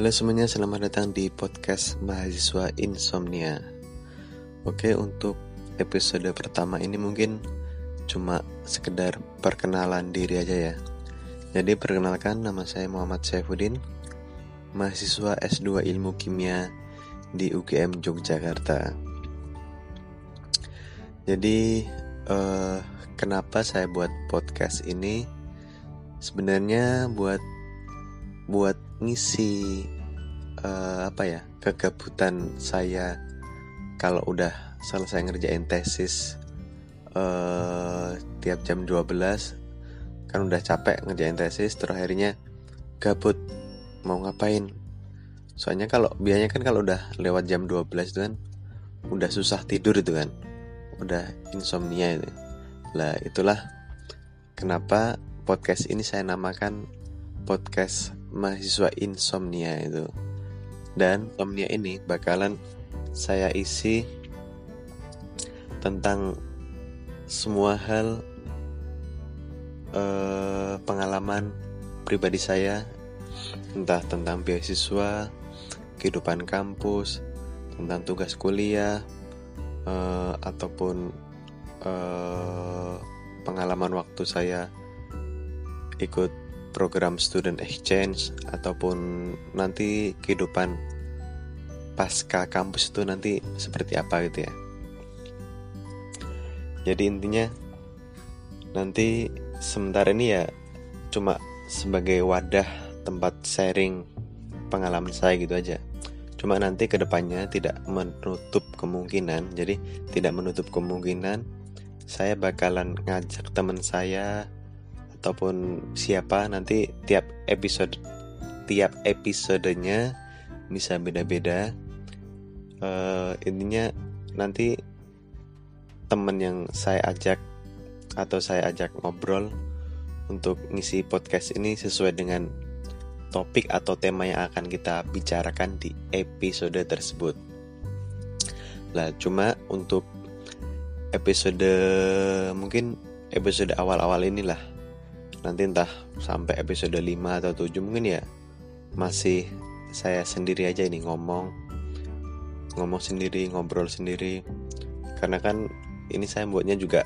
Halo semuanya, selamat datang di podcast Mahasiswa Insomnia. Oke, untuk episode pertama ini mungkin cuma sekedar perkenalan diri aja ya. Jadi perkenalkan nama saya Muhammad Saifuddin, mahasiswa S2 Ilmu Kimia di UGM Yogyakarta. Jadi eh, kenapa saya buat podcast ini? Sebenarnya buat buat ngisi uh, apa ya kegabutan saya kalau udah selesai ngerjain tesis uh, tiap jam 12 kan udah capek ngerjain tesis terus akhirnya gabut mau ngapain? Soalnya kalau biasanya kan kalau udah lewat jam 12 itu kan udah susah tidur itu kan udah insomnia itu. Lah itulah kenapa podcast ini saya namakan podcast mahasiswa insomnia itu. Dan insomnia ini bakalan saya isi tentang semua hal eh, pengalaman pribadi saya. Entah tentang beasiswa kehidupan kampus tentang tugas kuliah eh, ataupun eh, pengalaman waktu saya ikut program student exchange ataupun nanti kehidupan pasca kampus itu nanti seperti apa gitu ya. Jadi intinya nanti sementara ini ya cuma sebagai wadah tempat sharing pengalaman saya gitu aja. Cuma nanti ke depannya tidak menutup kemungkinan, jadi tidak menutup kemungkinan saya bakalan ngajak teman saya ataupun siapa nanti tiap episode tiap episodenya bisa beda-beda uh, intinya nanti temen yang saya ajak atau saya ajak ngobrol untuk ngisi podcast ini sesuai dengan topik atau tema yang akan kita bicarakan di episode tersebut. Lah, cuma untuk episode mungkin episode awal-awal inilah nanti entah sampai episode 5 atau 7 mungkin ya. Masih saya sendiri aja ini ngomong. Ngomong sendiri ngobrol sendiri. Karena kan ini saya buatnya juga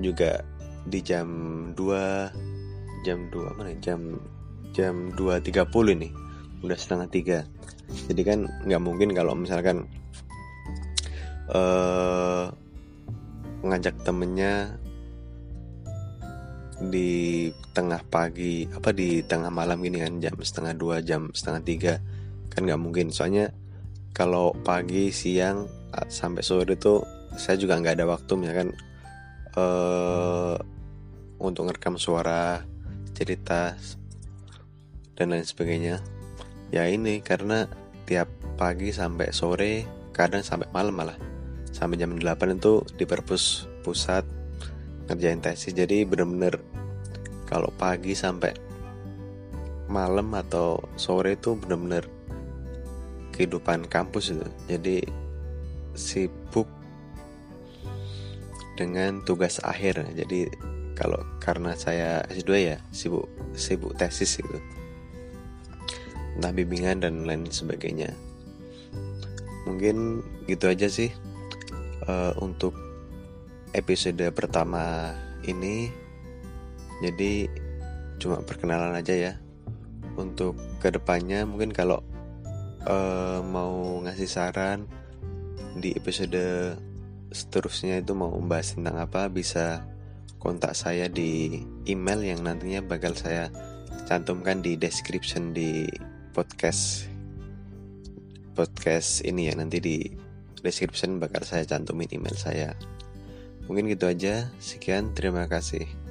juga di jam 2 jam 2 mana ya? jam jam 2.30 ini. Udah setengah tiga. Jadi kan nggak mungkin kalau misalkan uh, ngajak temennya di tengah pagi apa di tengah malam gini kan jam setengah dua jam setengah tiga kan nggak mungkin. Soalnya kalau pagi siang sampai sore itu saya juga nggak ada waktu misalkan uh, untuk ngerekam suara cerita dan lain sebagainya. Ya ini karena tiap pagi sampai sore kadang sampai malam malah. Sampai jam 8 itu di perpus pusat ngerjain tesis. Jadi bener-bener kalau pagi sampai malam atau sore itu bener-bener kehidupan kampus itu. Jadi sibuk dengan tugas akhir. Jadi kalau karena saya S2 ya sibuk sibuk tesis gitu. Entah bimbingan dan lain sebagainya. Mungkin gitu aja sih uh, untuk episode pertama ini. Jadi cuma perkenalan aja ya. Untuk ke depannya mungkin kalau uh, mau ngasih saran di episode seterusnya itu mau membahas tentang apa bisa kontak saya di email yang nantinya bakal saya cantumkan di description di podcast podcast ini ya. Nanti di description bakal saya cantumin email saya Mungkin gitu aja. Sekian, terima kasih.